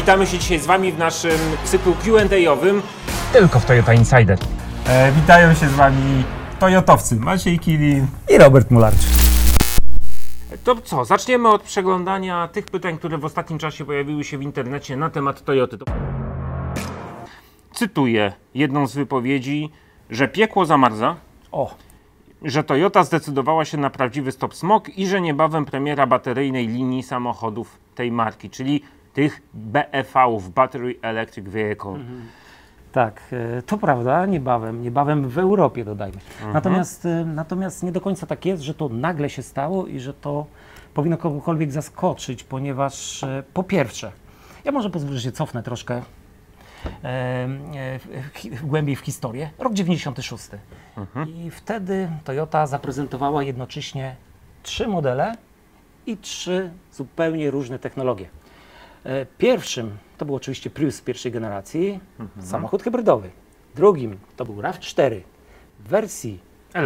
witamy się dzisiaj z Wami w naszym cyklu Q&A-owym. Tylko w Toyota Insider. E, witają się z Wami Toyotowcy Maciej Kilin. i Robert Mularczyk. To co, zaczniemy od przeglądania tych pytań, które w ostatnim czasie pojawiły się w internecie na temat Toyoty. To... Cytuję jedną z wypowiedzi, że piekło zamarza, O, że Toyota zdecydowała się na prawdziwy stop smog i że niebawem premiera bateryjnej linii samochodów tej marki, czyli tych BEV-ów, Battery Electric Vehicle. tak, e, to prawda, niebawem, niebawem w Europie dodajmy. Natomiast, e, natomiast nie do końca tak jest, że to nagle się stało i że to powinno kogokolwiek zaskoczyć, ponieważ e, po pierwsze, ja może pozwolę, że się cofnę troszkę e, w- głębiej w historię. Rok 96. I wtedy Toyota zaprezentowała jednocześnie trzy modele i trzy zupełnie różne technologie. E, Pierwszym to był oczywiście Prius pierwszej generacji, samochód hybrydowy. Drugim to był RAV4 w wersji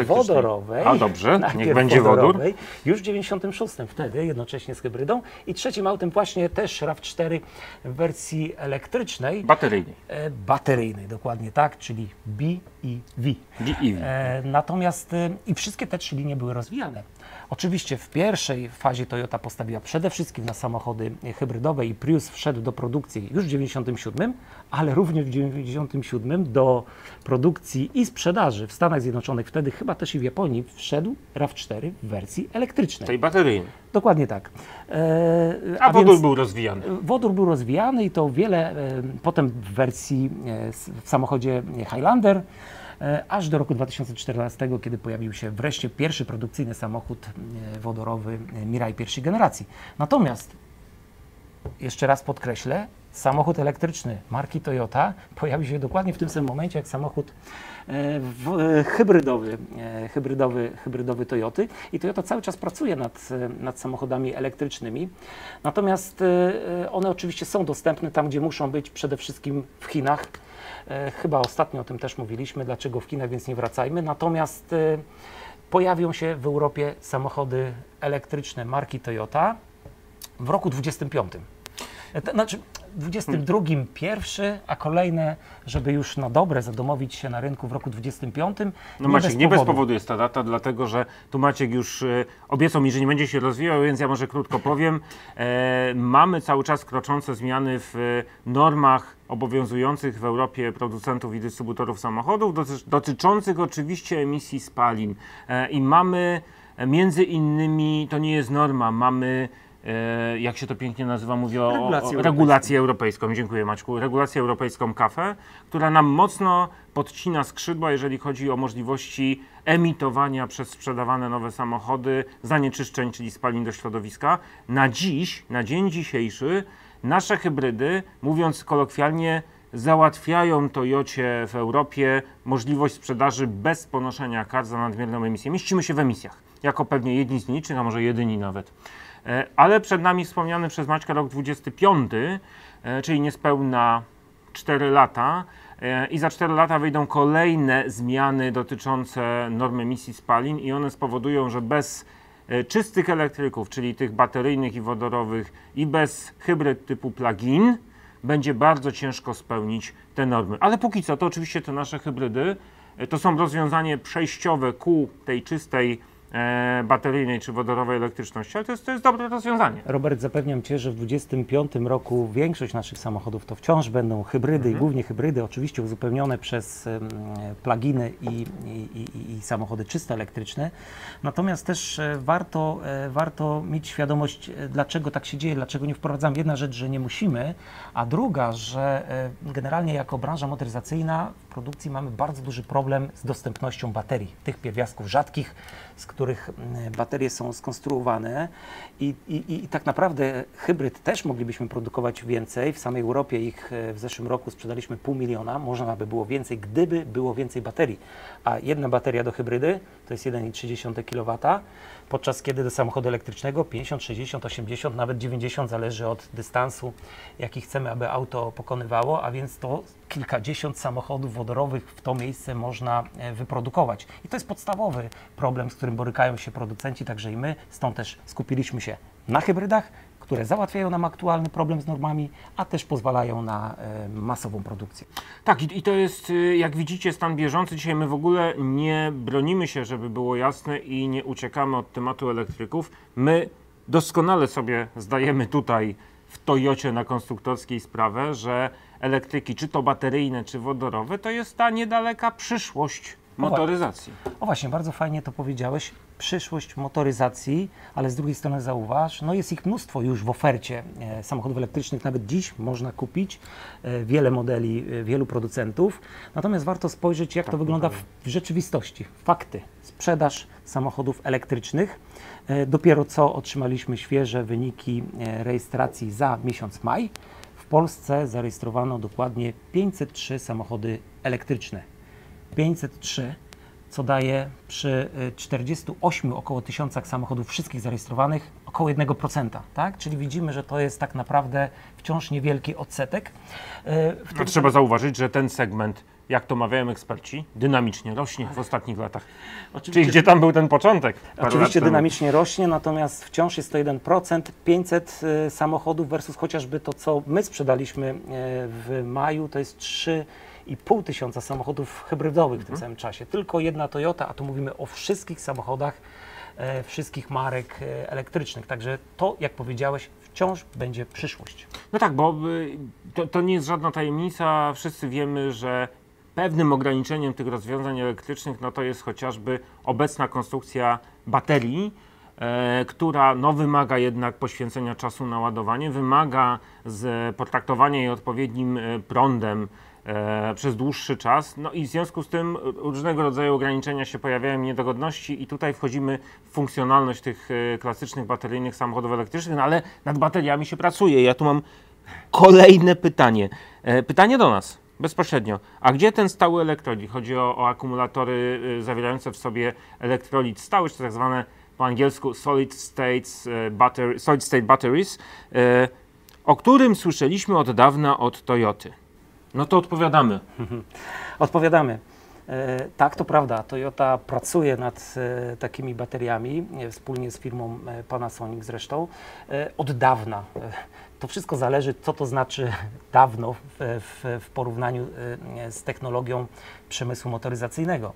wodorowej. A dobrze, niech będzie wodór. Już w 96 wtedy, jednocześnie z hybrydą. I trzecim autem właśnie też RAV4 w wersji elektrycznej, Bateryjnej. e, bateryjnej, dokładnie tak, czyli B i V. BEV. E, natomiast e, i wszystkie te trzy linie były rozwijane. Oczywiście w pierwszej fazie Toyota postawiła przede wszystkim na samochody hybrydowe i Prius wszedł do produkcji już w 97, ale również w 97 do produkcji i sprzedaży w Stanach Zjednoczonych, wtedy chyba też i w Japonii wszedł RAV4 w wersji elektrycznej. tej bateryjnej. Dokładnie tak. E, A, wodór więc- był rozwijany. Wodór był rozwijany i to wiele, e, potem w wersji e, w samochodzie Highlander, aż do roku 2014, kiedy pojawił się wreszcie pierwszy produkcyjny samochód e, wodorowy e, Mirai pierwszej generacji. Natomiast, jeszcze raz podkreślę, samochód elektryczny marki Toyota pojawił się dokładnie w tym samym momencie jak samochód e, e, hybrydowy, e, hybrydowy, hybrydowy Toyoty i Toyota cały czas pracuje nad, nad samochodami elektrycznymi. Natomiast one oczywiście są dostępne tam, gdzie muszą być, przede wszystkim w Chinach. Chyba ostatnio o tym też mówiliśmy, dlaczego w Chinach, więc nie wracajmy. Natomiast pojawią się w Europie samochody elektryczne marki Toyota w roku 25. E, to Znaczy, w 22 pierwszy, a kolejne, żeby już na dobre zadomowić się na rynku w roku 25. No Maciek, nie bez powodu jest ta data, dlatego że tu Maciek już e, obiecał mi, że nie będzie się rozwijał, więc ja może krótko powiem. E, mamy cały czas kroczące zmiany w e, normach obowiązujących w Europie producentów i dystrybutorów samochodów, doty- dotyczących oczywiście emisji spalin. E, I mamy e, między innymi, to nie jest norma, mamy jak się to pięknie nazywa, mówię o, o, regulację europejską. Dziękuję Maćku. Regulację europejską KAFE, która nam mocno podcina skrzydła, jeżeli chodzi o możliwości emitowania przez sprzedawane nowe samochody zanieczyszczeń, czyli spalin do środowiska. Na dziś, na dzień dzisiejszy, nasze hybrydy, mówiąc kolokwialnie, załatwiają Toyocie w Europie możliwość sprzedaży bez ponoszenia kar za nadmierną emisję. Mieścimy się w emisjach, jako pewnie jedni z nielicznych, a może jedyni nawet. E, Ale przed nami wspomniany przez Maćka rok 25, e, czyli niespełna 4 lata. E, I za 4 lata wyjdą kolejne zmiany dotyczące norm emisji spalin i one spowodują, że bez czystych elektryków, czyli tych bateryjnych i wodorowych i bez hybryd typu plug-in, będzie bardzo ciężko spełnić te normy. Ale póki co, to oczywiście te nasze hybrydy to są rozwiązanie przejściowe ku tej czystej bateryjnej czy wodorowej elektryczności, ale to jest, to jest dobre rozwiązanie. Robert, zapewniam Cię, że w 2025 roku większość naszych samochodów to wciąż będą hybrydy i głównie hybrydy, oczywiście uzupełnione przez pluginy i, i, i, i samochody czysto elektryczne. Natomiast też e, warto, e, warto mieć świadomość, e, dlaczego tak się dzieje, dlaczego nie wprowadzamy. Jedna rzecz, że nie musimy, a druga, że e, generalnie jako branża motoryzacyjna w produkcji mamy bardzo duży problem z dostępnością baterii, tych pierwiastków rzadkich, z których mm, baterie są skonstruowane i, i, i tak naprawdę hybryd też moglibyśmy produkować więcej. W samej Europie ich e, w zeszłym roku sprzedaliśmy pół miliona, można by było więcej, gdyby było więcej baterii. A jedna bateria do hybrydy to jest 1,3 kW, podczas kiedy do samochodu elektrycznego 50, 60, 80, nawet 90 zależy od dystansu, jaki chcemy, aby auto pokonywało, a więc to kilkadziesiąt samochodów wodorowych w to miejsce można e, wyprodukować. I to jest podstawowy problem, z którym borykają się producenci, także i my. Stąd też skupiliśmy się na hybrydach, które załatwiają nam aktualny problem z normami, a też pozwalają na e, masową produkcję. Tak, i, to jest, y, jak widzicie, stan bieżący. Dzisiaj my w ogóle nie bronimy się, żeby było jasne, i nie uciekamy od tematu elektryków. My doskonale sobie zdajemy tutaj w Toyocie na konstruktorskiej sprawę, że elektryki, czy to bateryjne, czy wodorowe, to jest ta niedaleka przyszłość motoryzacji. O właśnie, bardzo fajnie to powiedziałeś. Przyszłość motoryzacji, ale z drugiej strony zauważ, no jest ich mnóstwo już w ofercie e, samochodów elektrycznych. Nawet dziś można kupić e, wiele modeli, e, wielu producentów. Natomiast warto spojrzeć, jak to wygląda w, w rzeczywistości. Fakty. Sprzedaż samochodów elektrycznych. Dopiero co otrzymaliśmy świeże wyniki rejestracji za miesiąc maj. W Polsce zarejestrowano dokładnie 503 samochody elektryczne. 503, co daje przy y, 48 około tysiącach samochodów wszystkich zarejestrowanych około 1%, tak? Czyli widzimy, że to jest tak naprawdę wciąż niewielki odsetek. Y, w A tym- trzeba zauważyć, że ten segment, jak to mawiają eksperci, dynamicznie rośnie w ostatnich latach. Czyli gdzie tam był ten początek? Oczywiście dynamicznie rośnie, natomiast wciąż jest to 1%, 500 y, samochodów versus chociażby to, co my sprzedaliśmy y, w maju, to jest 3,5 tysiąca samochodów hybrydowych w tym samym czasie. Tylko jedna Toyota, a tu mówimy o wszystkich samochodach, e, wszystkich marek e, elektrycznych. Także to, jak powiedziałeś, wciąż będzie przyszłość. No tak, bo y, to, to nie jest żadna tajemnica. Wszyscy wiemy, że pewnym ograniczeniem tych rozwiązań elektrycznych no to jest chociażby obecna konstrukcja baterii, e, która no, wymaga jednak poświęcenia czasu na ładowanie, wymaga z potraktowania jej odpowiednim e, prądem e, przez dłuższy czas. No i w związku z tym różnego rodzaju ograniczenia się pojawiają, niedogodności i tutaj wchodzimy w funkcjonalność tych e, klasycznych bateryjnych samochodów elektrycznych, no ale nad bateriami się pracuje. Ja tu mam kolejne pytanie. E, Pytanie do nas, bezpośrednio. A gdzie ten stały elektrolit? Chodzi o, o akumulatory zawierające w sobie elektrolit stały, czy tak zwane po angielsku solid, states, battery, solid state batteries, o którym słyszeliśmy od dawna od Toyoty. No to odpowiadamy. Odpowiadamy. E, tak, to prawda. Toyota pracuje nad e, takimi bateriami e, wspólnie z firmą Panasonic zresztą od dawna. To wszystko zależy, co to znaczy dawno w, w, w porównaniu z technologią przemysłu motoryzacyjnego.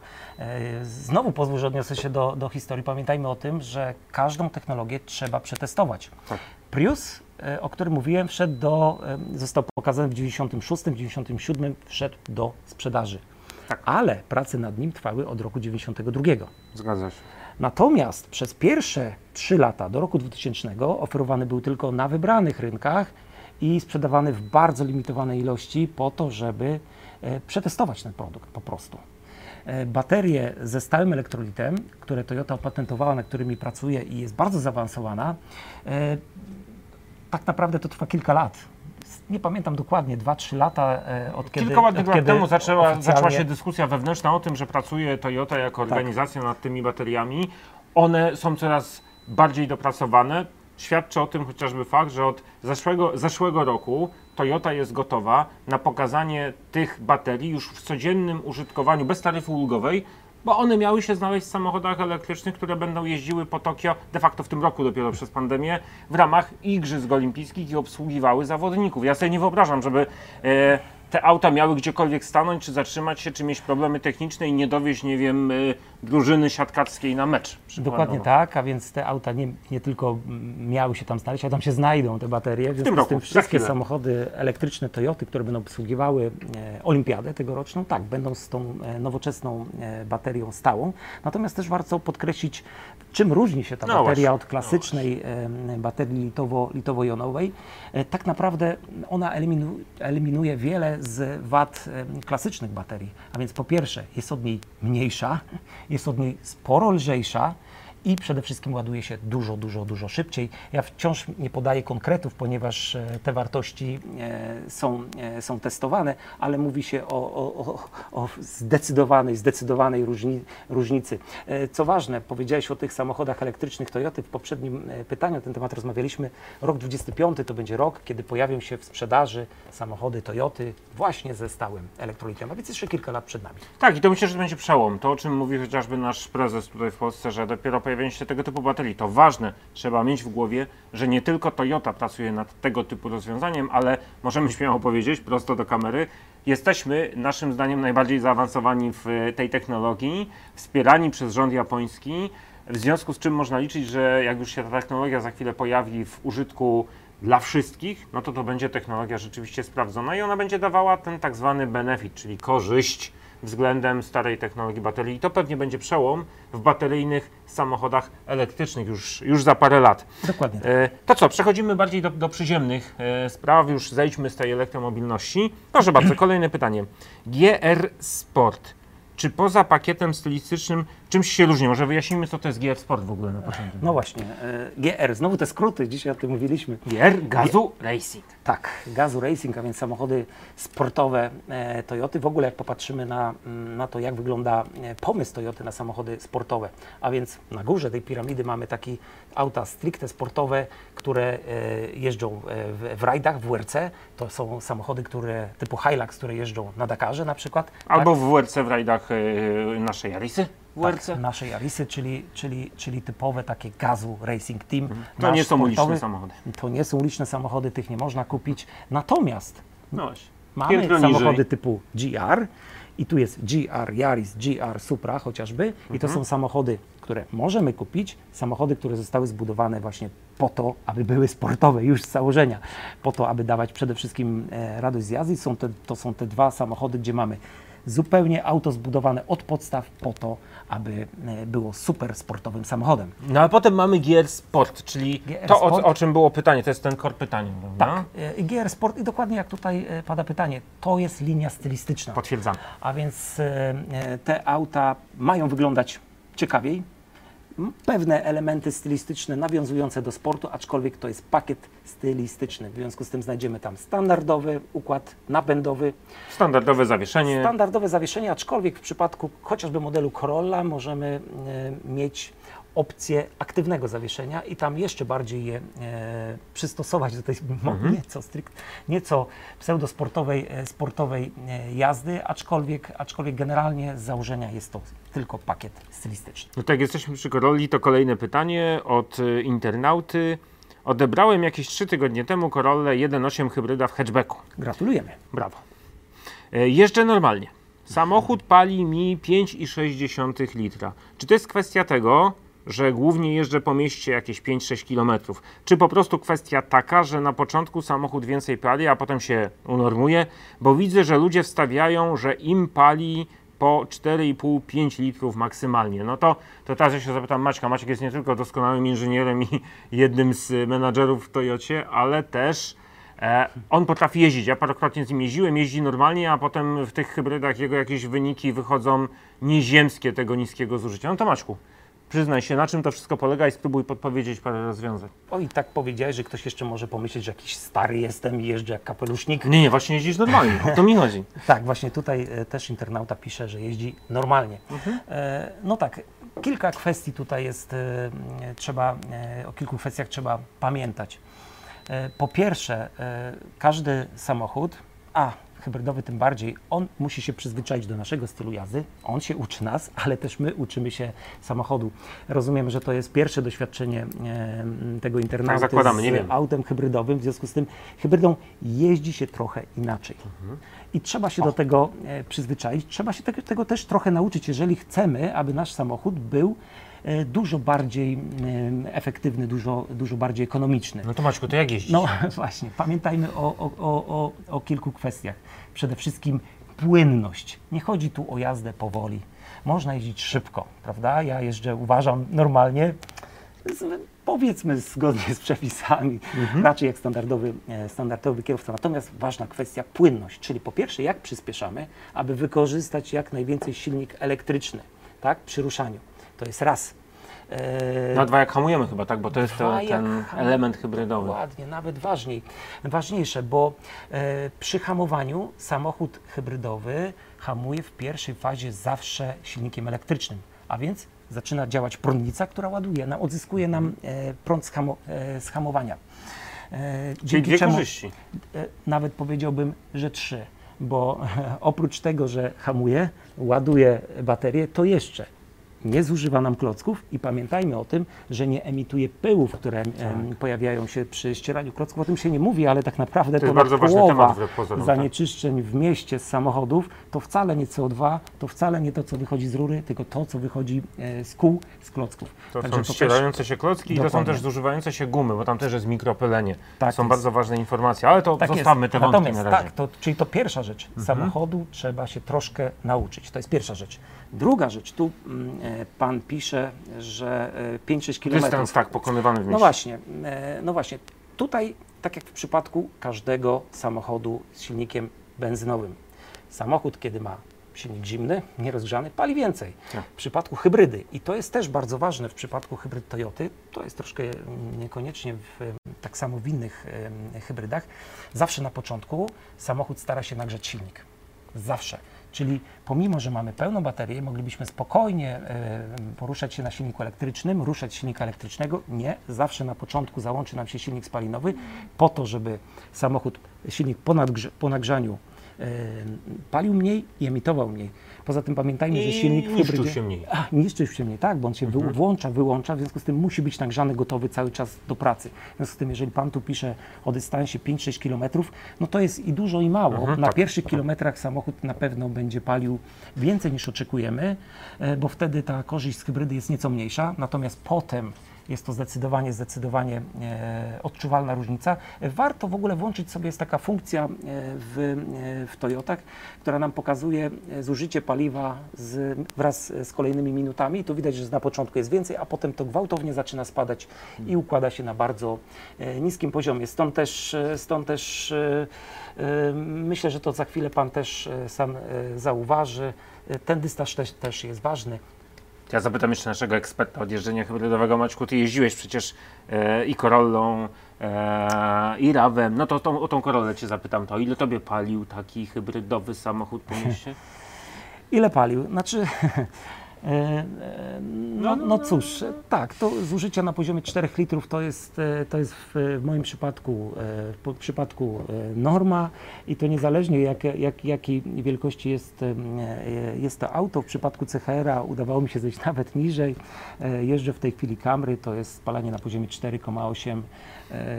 Znowu pozwól, że odniosę się do, do historii. Pamiętajmy o tym, że każdą technologię trzeba przetestować. Tak. Prius, o którym mówiłem, wszedł do, e, został pokazany w 96, w 97 wszedł do sprzedaży. Tak. Ale prace nad nim trwały od roku 92. Zgadza się. Natomiast przez pierwsze 3 lata do roku 2000 oferowany był tylko na wybranych rynkach i sprzedawany w bardzo limitowanej ilości po to, żeby e, przetestować ten produkt po prostu. E, Baterie ze stałym elektrolitem, które Toyota opatentowała, na którymi pracuje i jest bardzo zaawansowana, e, tak naprawdę to trwa kilka lat. Nie pamiętam dokładnie, 2-3 lata e, od kiedy. Kilka ładnych lat kiedy temu zaczęła, zaczęła oficjalnie- się dyskusja wewnętrzna o tym, że pracuje Toyota jako Tak. organizacja nad tymi bateriami. One są coraz bardziej dopracowane. Świadczy o tym chociażby fakt, że od zeszłego, zeszłego roku Toyota jest gotowa na pokazanie tych baterii już w codziennym użytkowaniu bez taryfy ulgowej, bo one miały się znaleźć w samochodach elektrycznych, które będą jeździły po Tokio de facto w tym roku dopiero przez pandemię w ramach Igrzysk Olimpijskich i obsługiwały zawodników. Ja sobie nie wyobrażam, żeby e, te auta miały gdziekolwiek stanąć, czy zatrzymać się, czy mieć problemy techniczne i nie dowieść, nie wiem, e, drużyny siatkackiej na mecz. Dokładnie tak, a więc te auta nie, nie tylko miały się tam znaleźć, a tam się znajdą te baterie. W związku roku, z tym wszystkie samochody elektryczne Toyoty, które będą obsługiwały e, olimpiadę tegoroczną, tak, będą z tą e, nowoczesną e, baterią stałą. Natomiast też warto podkreślić, czym różni się ta No bateria właśnie, od klasycznej e, baterii litowo, litowo-jonowej. E, tak naprawdę ona eliminu, eliminuje wiele z wad klasycznych baterii. A więc po pierwsze jest od niej mniejsza, jest od niej sporo lżejsza i przede wszystkim ładuje się dużo, dużo, dużo szybciej. Ja wciąż nie podaję konkretów, ponieważ e, te wartości e, są, e, są testowane, ale mówi się o, o, o, zdecydowanej, zdecydowanej różni, różnicy. Co ważne, powiedziałeś o tych samochodach elektrycznych Toyoty. W poprzednim pytaniu na ten temat rozmawialiśmy. Rok 25 to będzie rok, kiedy pojawią się w sprzedaży samochody Toyoty właśnie ze stałym elektrolitem, a więc jeszcze kilka lat przed nami. Tak, i to myślę, że będzie przełom. To, o czym mówi chociażby nasz prezes tutaj w Polsce, że dopiero pojawią pojawiają się tego typu baterii. To ważne, trzeba mieć w głowie, że nie tylko Toyota pracuje nad tego typu rozwiązaniem, ale możemy śmiało powiedzieć prosto do kamery, jesteśmy naszym zdaniem najbardziej zaawansowani w tej technologii, wspierani przez rząd japoński, w związku z czym można liczyć, że jak już się ta technologia za chwilę pojawi w użytku dla wszystkich, no to to będzie technologia rzeczywiście sprawdzona i ona będzie dawała ten tak zwany benefit, czyli korzyść względem starej technologii baterii. I to pewnie będzie przełom w bateryjnych samochodach elektrycznych już, już za parę lat. Dokładnie. E, To co, przechodzimy bardziej do, do przyziemnych e, spraw, już zejdźmy z tej elektromobilności. Proszę bardzo, kolejne pytanie. GR Sport. Czy poza pakietem stylistycznym czymś się różni? Może wyjaśnijmy, co to jest GR Sport w ogóle na początku. No właśnie, e, GR, znowu te skróty, dzisiaj o tym mówiliśmy. GR Gazu Racing. Tak, Gazu Racing, a więc samochody sportowe e, Toyoty. W ogóle jak popatrzymy na, mm, na to, jak wygląda e, pomysł Toyoty na samochody sportowe, a więc na górze tej piramidy mamy takie auta stricte sportowe, które e, jeżdżą e, w, rajdach, w WRC. To są samochody, które typu Hilux, które jeżdżą na Dakarze na przykład. Albo w WRC w rajdach e, naszej Jarisy. WRC. tak, nasze Yarisy, czyli, czyli, czyli typowe takie Gazu Racing Team. To Nasz nie są uliczne samochody. To nie są uliczne samochody, tych nie można kupić. Natomiast No. Mamy samochody niżej. typu GR i tu jest GR Yaris, GR Supra chociażby i to Mhm. są samochody, które możemy kupić, samochody, które zostały zbudowane właśnie po to, aby były sportowe już z założenia, po to, aby dawać przede wszystkim e, radość z jazdy. Są te, to są te dwa samochody, gdzie mamy zupełnie auto zbudowane od podstaw po to, aby e, było super sportowym samochodem. No a potem mamy GR Sport, czyli GR to, o, Sport. o czym było pytanie, to jest ten core pytania, prawda? Tak, e, i GR Sport i dokładnie jak tutaj e, pada pytanie, to jest linia stylistyczna. Potwierdzamy. A więc e, e, te auta mają wyglądać ciekawiej. Pewne elementy stylistyczne nawiązujące do sportu, aczkolwiek to jest pakiet stylistyczny. W związku z tym znajdziemy tam standardowy układ napędowy, Standardowe zawieszenie. standardowe zawieszenie, aczkolwiek w przypadku chociażby modelu Corolla możemy e, mieć opcję aktywnego zawieszenia i tam jeszcze bardziej je e, przystosować do tej mo- nieco, strict, nieco pseudosportowej e, sportowej e, jazdy, aczkolwiek, aczkolwiek generalnie z założenia jest to tylko pakiet stylistyczny. No tak, jesteśmy przy Corolli, to kolejne pytanie od y, internauty. Odebrałem jakieś 3 tygodnie temu Corollę 1.8 hybryda w hatchbacku. Gratulujemy. Brawo. E, Jeżdżę normalnie. Samochód pali mi 5,6 litra. Czy to jest kwestia tego, że głównie jeżdżę po mieście jakieś 5-6 km? Czy po prostu kwestia taka, że na początku samochód więcej pali, a potem się unormuje? Bo widzę, że ludzie wstawiają, że im pali po 4,5-5 litrów maksymalnie. No to, to teraz ja się zapytam Maćka. Maciek jest nie tylko doskonałym inżynierem i jednym z menadżerów w Toyocie, ale też E, on potrafi jeździć. Ja parokrotnie z nim jeździłem, jeździ normalnie, a potem w tych hybrydach jego jakieś wyniki wychodzą nieziemskie tego niskiego zużycia. No to Maćku, przyznaj się, na czym to wszystko polega i spróbuj podpowiedzieć parę rozwiązań. O i tak powiedziałeś, że ktoś jeszcze może pomyśleć, że jakiś stary jestem i jeżdżę jak kapelusznik. Nie, nie, właśnie jeździsz normalnie, o to mi chodzi. Tak, właśnie tutaj e, też internauta pisze, że jeździ normalnie. Mhm. E, no tak, kilka kwestii tutaj jest, e, trzeba, e, o kilku kwestiach trzeba pamiętać. E, po pierwsze, e, każdy samochód, a hybrydowy tym bardziej, on musi się przyzwyczaić do naszego stylu jazdy, on się uczy nas, ale też my uczymy się samochodu. Rozumiem, że to jest pierwsze doświadczenie e, tego internauty Tak zakładamy, z nie wiemy. autem hybrydowym, w związku z tym hybrydą jeździ się trochę inaczej. I trzeba się do tego e, przyzwyczaić, trzeba się tego, tego też trochę nauczyć, jeżeli chcemy, aby nasz samochód był dużo bardziej em, efektywny, dużo, dużo bardziej ekonomiczny. No to Maćku, to jak jeździć? No właśnie, pamiętajmy o, o, o, o, kilku kwestiach. Przede wszystkim płynność. Nie chodzi tu o jazdę powoli. Można jeździć szybko, prawda? Ja jeżdżę, uważam, normalnie, z, powiedzmy zgodnie z przepisami, raczej jak standardowy, e, standardowy kierowca. Natomiast ważna kwestia płynność, czyli po pierwsze jak przyspieszamy, aby wykorzystać jak najwięcej silnik elektryczny, tak, przy ruszaniu. To jest raz. E, Na dwa jak hamujemy chyba, tak? Bo to jest to, ten element hybrydowy. Dokładnie, nawet ważniej, ważniejsze, bo e, przy hamowaniu samochód hybrydowy hamuje w pierwszej fazie zawsze silnikiem elektrycznym, a więc zaczyna działać prądnica, która ładuje, nam, odzyskuje nam e, prąd z, hamo, e, z hamowania. E, Czyli dwie czemu- korzyści. e, nawet powiedziałbym, że trzy, bo oprócz tego, że hamuje, ładuje baterię, to jeszcze nie zużywa nam klocków i pamiętajmy o tym, że nie emituje pyłów, które em, pojawiają się przy ścieraniu klocków. O tym się nie mówi, ale tak naprawdę To jest ponad bardzo ważny połowa temat pozorom, tak. zanieczyszczeń w mieście z samochodów to wcale nie CO2, to wcale nie to, co wychodzi z rury, tylko to, co wychodzi e, z kół, z klocków. To Także są ścierające się klocki i to są Dokładnie. też zużywające się gumy, bo tam też jest mikropylenie. Tak są jest. bardzo ważne informacje, ale to Tak zostawmy jest. te wątki Natomiast na razie. tak, to, czyli to pierwsza rzecz. Mhm. Samochodu trzeba się troszkę nauczyć. To jest pierwsza rzecz. Druga rzecz, tu mm, e, pan pisze, że e, 5-6 km. Dystans tak pokonywany w mieście. No właśnie, e, no właśnie. Tutaj, tak jak w przypadku każdego samochodu z silnikiem benzynowym. Samochód, kiedy ma silnik zimny, nierozgrzany, pali więcej. Tak. W przypadku hybrydy, i to jest też bardzo ważne w przypadku hybryd Toyoty, to jest troszkę niekoniecznie w, tak samo w innych hybrydach, zawsze na początku samochód stara się nagrzać silnik. Zawsze. Czyli pomimo, że mamy pełną baterię, moglibyśmy spokojnie e, poruszać się na silniku elektrycznym, ruszać silnika elektrycznego. Nie, zawsze na początku załączy nam się silnik spalinowy po to, żeby samochód, silnik po, nadgrze, po nagrzaniu palił mniej i emitował mniej. Poza tym pamiętajmy, że I silnik w niszczył hybrydzie... się mniej. A, niszczył się mniej, tak, bo on się wy- włącza, wyłącza, w związku z tym musi być nagrzany, gotowy cały czas do pracy. W związku z tym, jeżeli Pan tu pisze o dystansie 5-6 km, no to jest i dużo i mało. na tak, pierwszych kilometrach samochód na pewno będzie palił więcej niż oczekujemy, e, bo wtedy ta korzyść z hybrydy jest nieco mniejsza, natomiast potem jest to zdecydowanie, zdecydowanie e, odczuwalna różnica. Warto w ogóle włączyć sobie, jest taka funkcja e, w, e, w Toyotach, która nam pokazuje zużycie paliwa z, wraz z kolejnymi minutami. Tu widać, że na początku jest więcej, a potem to gwałtownie zaczyna spadać i układa się na bardzo niskim poziomie. Stąd też, stąd też myślę, że to za chwilę Pan też sam zauważy. Ten dystans też, też jest ważny. Ja zapytam jeszcze naszego eksperta od jeżdżenia hybrydowego. Maćku, ty jeździłeś przecież e, i Corollą, e, i Rawem. No to tą, o tą Corollę cię zapytam to. Ile tobie palił taki hybrydowy samochód po mieście? Ile palił? Znaczy, no, no cóż, e, tak, to zużycie na poziomie 4 litrów to jest, e, to jest w, moim przypadku, e, w przypadku e, norma i to niezależnie jak, jak, jakiej wielkości jest, e, jest to auto. W przypadku CHR-a udawało mi się zejść nawet niżej. E, Jeżdżę w tej chwili Camry, to jest spalanie na poziomie 4,8 e,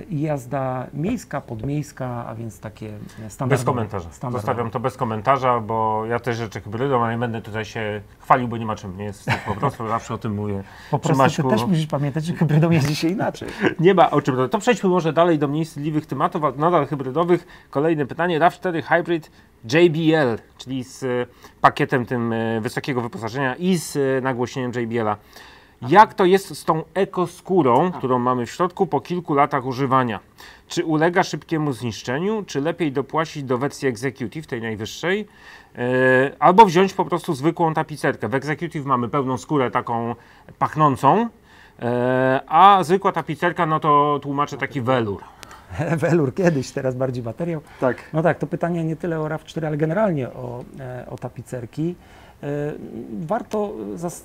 i jazda miejska, podmiejska, a więc takie standardowe. Bez komentarza. standardowe. Zostawiam to bez komentarza, bo ja też rzeczy hybrydą, ale nie będę tutaj się chwalił, bo nie ma czym. Nie jest po prostu, zawsze o tym mówię. Po prostu ty Maćku- też musisz pamiętać, że hybrydą jeździ się inaczej. Nie ma o czym. To przejdźmy może dalej do mniej wstydliwych tematów, a nadal hybrydowych. Kolejne pytanie. RAV4 Hybrid JBL, czyli z e, pakietem tym e, wysokiego wyposażenia i z e, nagłośnieniem JBL-a. Jak to jest z tą ekoskórą, którą mamy w środku po kilku latach używania? Czy ulega szybkiemu zniszczeniu, czy lepiej dopłacić do wersji Executive, tej najwyższej, e, albo wziąć po prostu zwykłą tapicerkę? W Executive mamy pełną skórę taką pachnącą, E, a zwykła tapicerka, no to tłumaczę taki welur. Welur kiedyś, teraz bardziej materiał. Tak. No tak, to pytanie nie tyle o RAV4, ale generalnie o, e, o tapicerki. E, Warto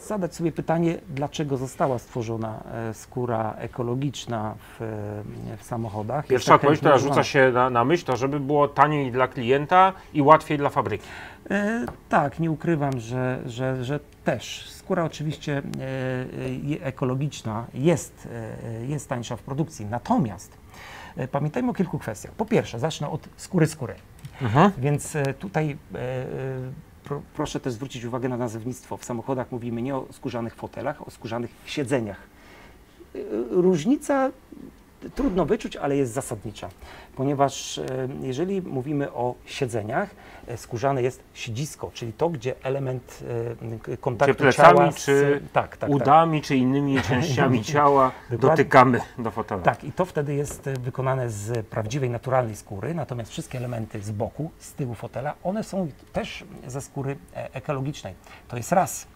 zadać sobie pytanie, dlaczego została stworzona e, skóra ekologiczna w, e, w samochodach. Pierwsza odpowiedź, która rzuca się na, na myśl, to żeby było taniej dla klienta i łatwiej dla fabryki. E, tak, nie ukrywam, że, że, że też. Skóra oczywiście e, ekologiczna jest, e, jest tańsza w produkcji, natomiast pamiętajmy o kilku kwestiach. Po pierwsze, zacznę od skóry skóry. Więc e, tutaj pro, proszę też zwrócić uwagę na nazewnictwo. W samochodach mówimy nie o skórzanych fotelach, o skórzanych siedzeniach. E, Różnica trudno wyczuć, ale jest zasadnicza, ponieważ e, jeżeli mówimy o siedzeniach, e, skórzane jest siedzisko, czyli to, gdzie element e, kontaktu Czy plecami, ciała z, czy tak, tak, tak. udami, czy innymi częściami ciała dotykamy do fotela. Tak, i to wtedy jest wykonane z prawdziwej, naturalnej skóry, natomiast wszystkie elementy z boku, z tyłu fotela, one są też ze skóry ekologicznej. To jest raz.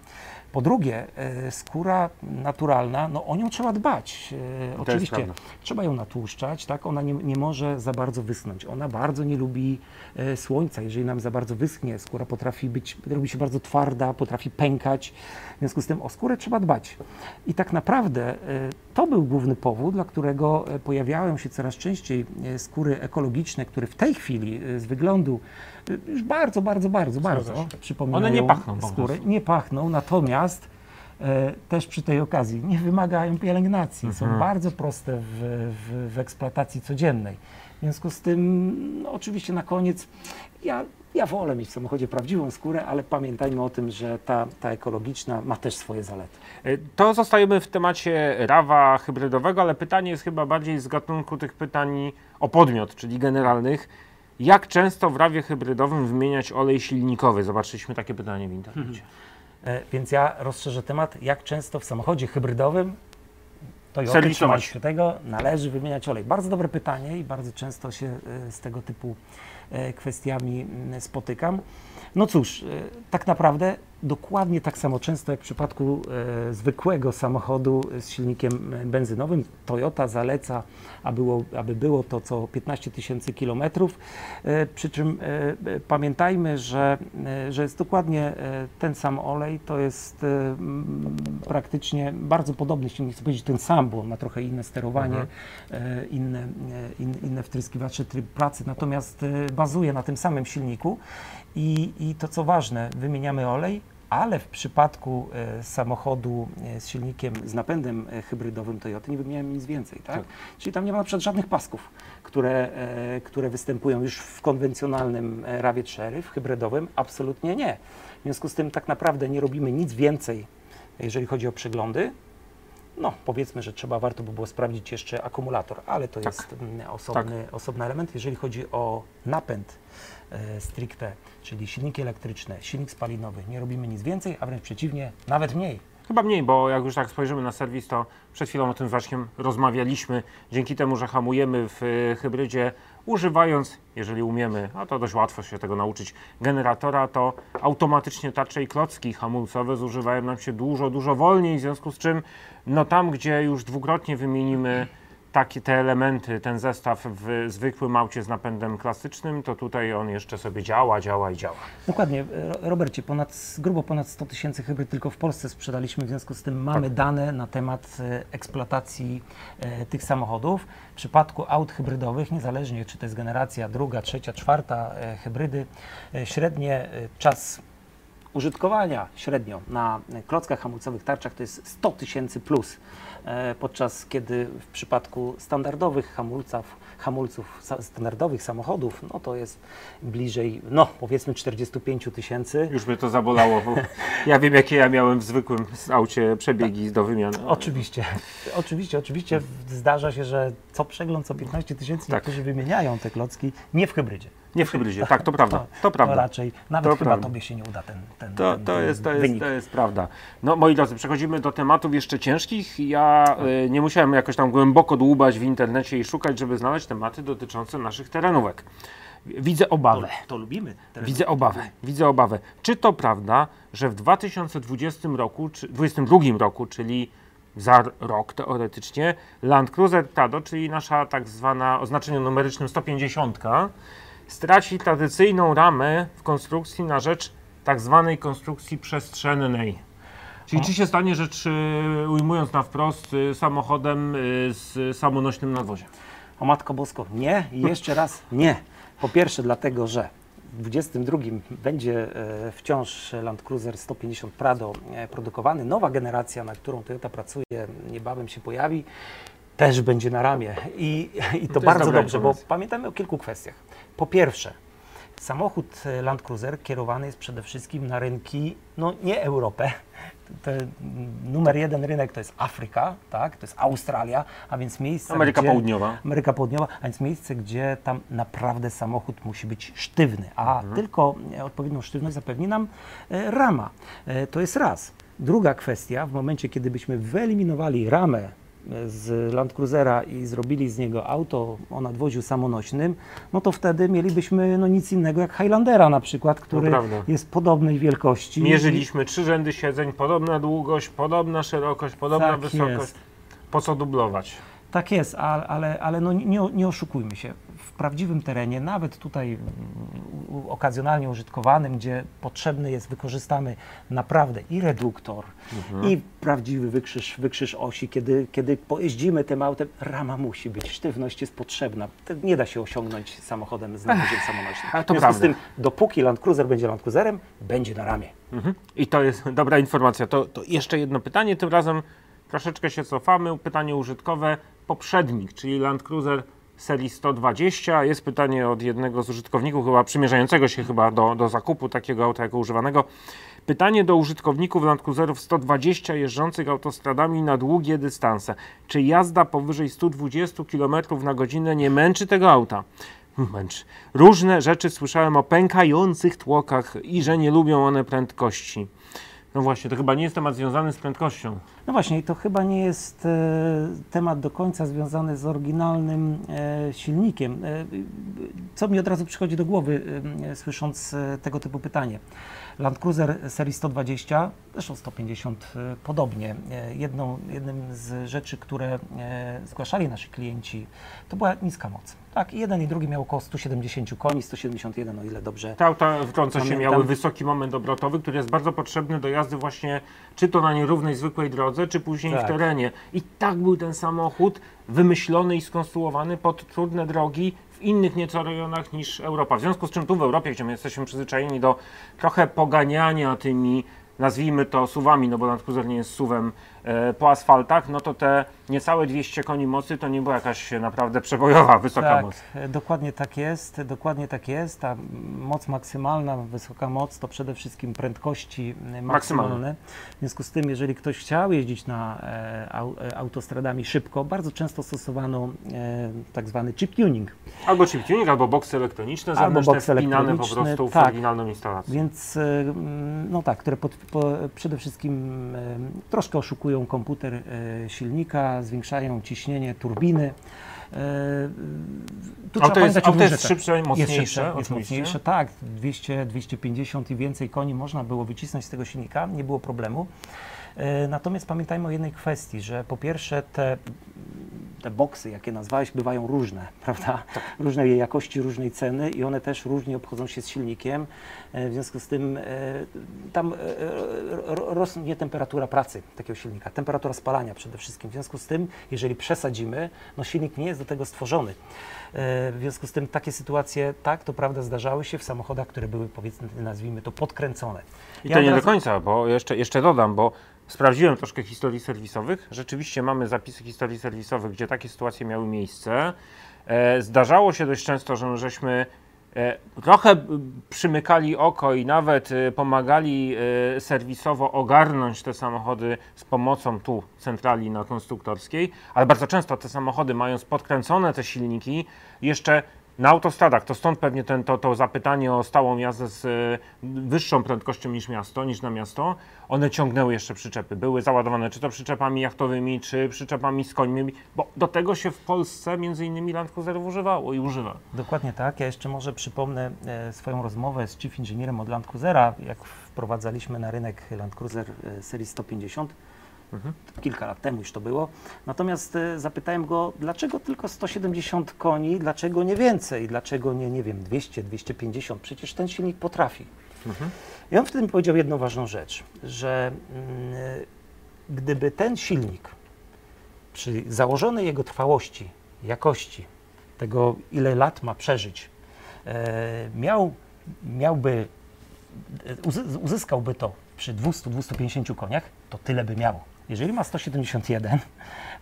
Po drugie, e, skóra naturalna, no o nią trzeba dbać. E, Oczywiście trzeba ją natłuszczać, tak? Ona nie, nie może za bardzo wysnąć. Ona bardzo nie lubi e, słońca. Jeżeli nam za bardzo wyschnie, skóra potrafi być, robi się bardzo twarda, potrafi pękać. W związku z tym o skórę trzeba dbać. I tak naprawdę to był główny powód, dla którego pojawiają się coraz częściej skóry ekologiczne, które w tej chwili z wyglądu już bardzo, bardzo, bardzo, bardzo się. przypominają One nie pachną skóry. Nie pachną, natomiast e, też przy tej okazji nie wymagają pielęgnacji, są Mhm. bardzo proste w, w, w eksploatacji codziennej. W związku z tym, no, oczywiście na koniec, ja, ja wolę mieć w samochodzie prawdziwą skórę, ale pamiętajmy o tym, że ta, ta ekologiczna ma też swoje zalety. E, To zostajemy w temacie rawa hybrydowego, ale pytanie jest chyba bardziej z gatunku tych pytań o podmiot, czyli generalnych. Jak często w rawie hybrydowym wymieniać olej silnikowy? Zobaczyliśmy takie pytanie w internecie. E, Więc ja rozszerzę temat, jak często w samochodzie hybrydowym Toyota trzymać się tego, należy wymieniać olej. Bardzo dobre pytanie i bardzo często się e, z tego typu e, kwestiami spotykam. No cóż, e, tak naprawdę dokładnie tak samo często jak w przypadku e, zwykłego samochodu z silnikiem e, benzynowym. Toyota zaleca, aby było, aby było to co 15 tysięcy kilometrów. E, Przy czym e, e, pamiętajmy, że, e, że jest dokładnie ten sam olej, to jest praktycznie bardzo podobny silnik, chcę powiedzieć ten sam, bo on ma trochę inne sterowanie, e, inne, in, inne wtryskiwacze, tryb pracy, natomiast bazuje na tym samym silniku i, i to co ważne, wymieniamy olej, ale w przypadku e, samochodu e, z silnikiem z napędem e, hybrydowym Toyota nie wymieniamy nic więcej, tak? Tak. Czyli tam nie ma na przykład żadnych pasków, które, e, które występują już w konwencjonalnym e, rawie 4, w hybrydowym absolutnie nie. W związku z tym tak naprawdę nie robimy nic więcej, jeżeli chodzi o przeglądy. No, powiedzmy, że trzeba, warto by było sprawdzić jeszcze akumulator, ale to Tak. jest mm, osobny, osobny element. Jeżeli chodzi o napęd e, stricte, czyli silniki elektryczne, silnik spalinowy, nie robimy nic więcej, a wręcz przeciwnie, nawet mniej. Chyba mniej, bo jak już tak spojrzymy na serwis, to przed chwilą o tym właśnie rozmawialiśmy. Dzięki temu, że hamujemy w y, hybrydzie, używając, jeżeli umiemy, a to dość łatwo się tego nauczyć, generatora, to automatycznie tarcze i klocki hamulcowe zużywają nam się dużo, dużo wolniej, w związku z czym no tam, gdzie już dwukrotnie wymienimy takie te elementy, ten zestaw w zwykłym aucie z napędem klasycznym, to tutaj on jeszcze sobie działa, działa i działa. Dokładnie, Robercie, ponad, grubo ponad 100 tysięcy hybryd tylko w Polsce sprzedaliśmy, w związku z tym mamy dane na temat e, eksploatacji e, tych samochodów. W przypadku aut hybrydowych, niezależnie czy to jest generacja druga, trzecia, czwarta e, hybrydy, e, średnie czas użytkowania średnio na klockach hamulcowych, tarczach to jest 100 tysięcy plus, podczas kiedy w przypadku standardowych hamulców, hamulców standardowych samochodów, no to jest bliżej, no powiedzmy 45 tysięcy. Już mnie to zabolało, bo ja wiem, jakie ja miałem w zwykłym aucie przebiegi do wymiany. Oczywiście, oczywiście, oczywiście zdarza się, że co przegląd, co 15 tysięcy, Tak. niektórzy wymieniają te klocki, nie w hybrydzie. Nie w hybrydzie, tak, to prawda, to To prawda. raczej, nawet To chyba prawda. tobie się nie uda ten, ten, To, ten, to, jest, to, jest, wynik. to jest prawda. No moi drodzy, przechodzimy do tematów jeszcze ciężkich. Ja y, nie musiałem jakoś tam głęboko dłubać w internecie i szukać, żeby znaleźć tematy dotyczące naszych terenówek. Widzę obawę. To lubimy. teraz. Widzę obawę, widzę obawę. Czy to prawda, że w 2020 roku, czy 2022 roku, czyli za rok teoretycznie, Land Cruiser Prado, czyli nasza tak zwana o znaczeniu numerycznym 150, straci tradycyjną ramę w konstrukcji na rzecz tak zwanej konstrukcji przestrzennej. Czyli czy się stanie rzecz, ujmując na wprost, y, samochodem y, z samonośnym nadwoziem? O Matko Bosko, nie i jeszcze raz nie. Po pierwsze dlatego, że w 22 będzie e, wciąż Land Cruiser 150 Prado e, produkowany. Nowa generacja, na którą Toyota pracuje, niebawem się pojawi, też będzie na ramię. I, i to, jest bardzo dobra dobrze, bo informacja. pamiętamy o kilku kwestiach. Po pierwsze, samochód e, Land Cruiser kierowany jest przede wszystkim na rynki, no nie Europę. Te, mm, numer jeden rynek to jest Afryka, tak? to jest Australia, a więc miejsce, Ameryka gdzie, Południowa. Ameryka Południowa, a więc miejsce, gdzie tam naprawdę samochód musi być sztywny, a tylko e, odpowiednią sztywność zapewni nam e, rama. To jest raz. Druga kwestia, w momencie, kiedy byśmy wyeliminowali ramę z Land Cruisera i zrobili z niego auto o nadwoziu samonośnym, no to wtedy mielibyśmy no nic innego jak Highlandera na przykład, który prawda. jest podobnej wielkości. Mierzyliśmy trzy rzędy siedzeń, podobna długość, podobna szerokość, podobna Tak wysokość. jest. Po co dublować? Tak jest, ale, ale, ale no nie, nie oszukujmy się. W prawdziwym terenie, nawet tutaj mm, okazjonalnie użytkowanym, gdzie potrzebny jest, wykorzystamy naprawdę i reduktor, Mhm. i prawdziwy wykrzyż, wykrzyż osi. Kiedy, kiedy pojeździmy tym autem, rama musi być, sztywność jest potrzebna. To nie da się osiągnąć samochodem z napędem samonośnym. a to w związku z tym, dopóki Land Cruiser będzie Land Cruiserem, będzie na ramię. Mhm. I to jest dobra informacja. To, to jeszcze jedno pytanie, tym razem troszeczkę się cofamy. Pytanie użytkowe. Poprzednik, czyli Land Cruiser serii 120. Jest pytanie od jednego z użytkowników, chyba przymierzającego się chyba do, do zakupu takiego auta jako używanego. Pytanie do użytkowników Land Cruiserów 120 jeżdżących autostradami na długie dystanse. Czy jazda powyżej 120 km na godzinę nie męczy tego auta? Męczy. Różne rzeczy słyszałem o pękających tłokach i że nie lubią one prędkości. No właśnie, to chyba nie jest temat związany z prędkością. No właśnie, to chyba nie jest e, temat do końca związany z oryginalnym e, silnikiem. E, co mi od razu przychodzi do głowy, słysząc e, tego typu pytanie? Land Cruiser serii 120, zresztą 150 e, podobnie. E, jedną, jednym z rzeczy, które e, zgłaszali nasi klienci, to była niska moc. Tak, jeden i drugi miał około 170 koni, 171 o ile dobrze Te auta w końcu się miały wysoki moment obrotowy, który jest bardzo potrzebny do jazdy właśnie czy to na nierównej, zwykłej drodze, czy później Tak. w terenie. I tak był ten samochód wymyślony i skonstruowany pod trudne drogi w innych nieco rejonach niż Europa. W związku z czym tu w Europie, gdzie my jesteśmy przyzwyczajeni do trochę poganiania tymi nazwijmy to suwami, no bo Cruiser nie jest suwem po asfaltach, no to te niecałe 200 koni mocy to nie była jakaś naprawdę przebojowa, wysoka tak, moc. e, dokładnie tak jest, dokładnie tak jest. Ta moc maksymalna, wysoka moc to przede wszystkim prędkości e, maksymalne. W związku z tym, jeżeli ktoś chciał jeździć na e, au, e, autostradami szybko, bardzo często stosowano e, tak zwany chip tuning. Albo chip tuning, albo boksy elektroniczne, Albo boksy wpinane po elektroniczne, prostu w tak. oryginalną instalację. Więc e, no tak, które pod, po, przede wszystkim e, troszkę oszukują komputer e, silnika, zwiększają ciśnienie turbiny. E, tu Auto jest, auto jest rzeczach. szybsze, mocniejsze, jest szybsze, jest mocniejsze, tak, 200, 250 i więcej koni można było wycisnąć z tego silnika, nie było problemu. E, Natomiast pamiętajmy o jednej kwestii, że po pierwsze te, te boksy, jakie nazwałeś, bywają różne, prawda? Różnej jakości, różnej ceny i one też różnie obchodzą się z silnikiem. E, W związku z tym e, tam ro- rośnie temperatura pracy takiego silnika, temperatura spalania przede wszystkim. W związku z tym, jeżeli przesadzimy, no silnik nie jest do tego stworzony. W związku z tym takie sytuacje, tak, to prawda, zdarzały się w samochodach, które były powiedzmy, nazwijmy to, podkręcone. I to nie do razu- końca, bo jeszcze, jeszcze dodam, bo sprawdziłem troszkę historii serwisowych. Rzeczywiście mamy zapisy historii serwisowych, gdzie takie sytuacje miały miejsce. E, zdarzało się dość często, że my żeśmy e, trochę przymykali oko i nawet e, pomagali serwisowo ogarnąć te samochody z pomocą tu centrali na konstruktorskiej, ale bardzo często te samochody mając podkręcone te silniki jeszcze na autostradach, to stąd pewnie ten, to, to zapytanie o stałą jazdę z e, wyższą prędkością niż miasto, niż na miasto, one ciągnęły jeszcze przyczepy. Były załadowane czy to przyczepami jachtowymi, czy przyczepami z końmi, bo do tego się w Polsce między innymi Land Cruiserów używało i używa. Dokładnie tak. Ja jeszcze może przypomnę e, swoją rozmowę z chief inżynierem od Land Cruisera, jak wprowadzaliśmy na rynek Land Cruiser e, serii 150. Kilka lat temu już to było. Natomiast e, zapytałem go, dlaczego tylko 170 koni, dlaczego nie więcej, dlaczego nie, nie wiem, 200, 250, przecież ten silnik potrafi. I on wtedy mi powiedział jedną ważną rzecz, że mm, e, gdyby ten silnik przy założonej jego trwałości, jakości, tego ile lat ma przeżyć, e, miał, miałby, e, uzys- uzyskałby to przy 200-250 koniach, to tyle by miało. Jeżeli ma 171,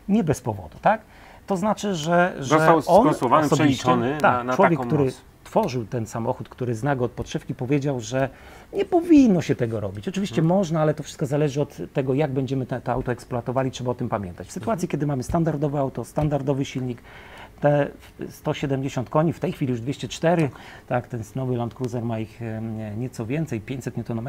nie bez powodu, tak? To znaczy, że, że Został on osobiście- tak, na- na człowiek, który moc. tworzył ten samochód, który zna go od podszewki, powiedział, że nie powinno się tego robić. Oczywiście Mhm. można, ale to wszystko zależy od tego, jak będziemy te, to auto eksploatowali, trzeba o tym pamiętać. W sytuacji, Mhm. kiedy mamy standardowe auto, standardowy silnik, te 170 koni, w tej chwili już 204, tak, ten nowy Land Cruiser ma ich nieco więcej, 500 Nm,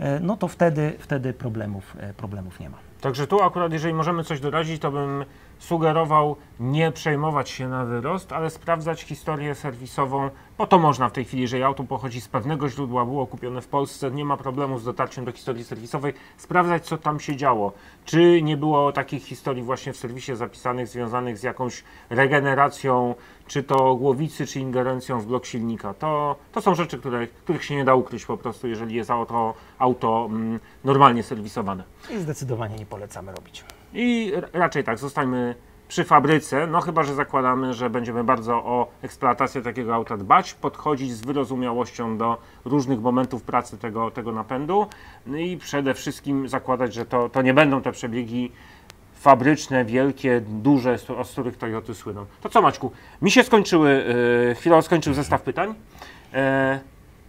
e, no to wtedy, wtedy problemów, e, problemów nie ma. Także tu akurat, jeżeli możemy coś doradzić, to bym sugerował nie przejmować się na wyrost, ale sprawdzać historię serwisową, bo to można w tej chwili, jeżeli auto pochodzi z pewnego źródła, było kupione w Polsce, nie ma problemu z dotarciem do historii serwisowej, sprawdzać co tam się działo. Czy nie było takich historii właśnie w serwisie zapisanych, związanych z jakąś regeneracją, czy to głowicy, czy ingerencją w blok silnika. To, to są rzeczy, które, których się nie da ukryć po prostu, jeżeli jest auto, auto mm, normalnie serwisowane. I zdecydowanie nie polecamy robić. I raczej tak, zostańmy przy fabryce, no chyba, że zakładamy, że będziemy bardzo o eksploatację takiego auta dbać, podchodzić z wyrozumiałością do różnych momentów pracy tego, tego napędu no i przede wszystkim zakładać, że to, to nie będą te przebiegi fabryczne, wielkie, duże, z- których Toyoty słyną. To co Maćku, mi się skończyły, yy, skończył zestaw pytań. E,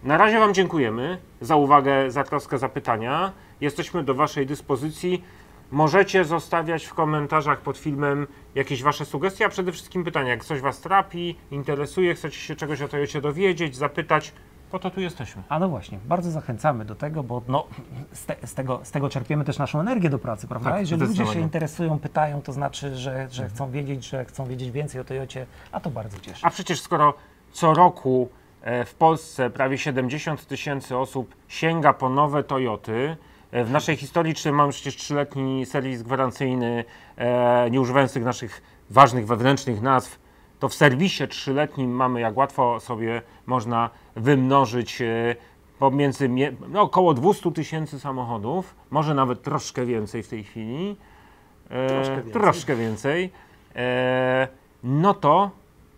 na razie Wam dziękujemy za uwagę, za troskę, za pytania. Jesteśmy do Waszej dyspozycji. Możecie zostawiać w komentarzach pod filmem jakieś Wasze sugestie, a przede wszystkim pytania. Jak coś Was trapi, interesuje, chcecie się czegoś o Toyocie dowiedzieć, zapytać, po to tu jesteśmy. A no właśnie, bardzo zachęcamy do tego, bo no, z, te, z, tego, z tego czerpiemy też naszą energię do pracy, prawda? Tak, Jeżeli ludzie się interesują, pytają, to znaczy, że, że chcą wiedzieć, że chcą wiedzieć więcej o Toyocie, a to bardzo cieszy. A przecież skoro co roku e, w Polsce prawie 70 tysięcy osób sięga po nowe Toyoty, w naszej historii czy mamy przecież trzyletni serwis gwarancyjny, e, nie używając tych naszych ważnych wewnętrznych nazw, to w serwisie trzyletnim mamy, jak łatwo sobie można wymnożyć e, pomiędzy no, około 200 tysięcy samochodów, może nawet troszkę więcej w tej chwili. E, Troszkę więcej. troszkę więcej. E, no to,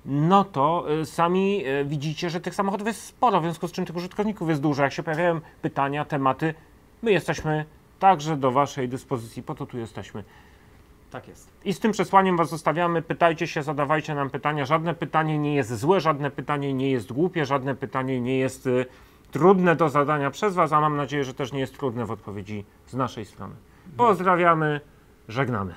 no to e, sami e, widzicie, że tych samochodów jest sporo, w związku z czym tych użytkowników jest dużo. Jak się pojawiają pytania, tematy, my jesteśmy także do Waszej dyspozycji, po to tu jesteśmy. Tak jest. I z tym przesłaniem Was zostawiamy. Pytajcie się, zadawajcie nam pytania. Żadne pytanie nie jest złe, żadne pytanie nie jest głupie, żadne pytanie nie jest y, trudne do zadania przez Was, a mam nadzieję, że też nie jest trudne w odpowiedzi z naszej strony. Pozdrawiamy, żegnamy.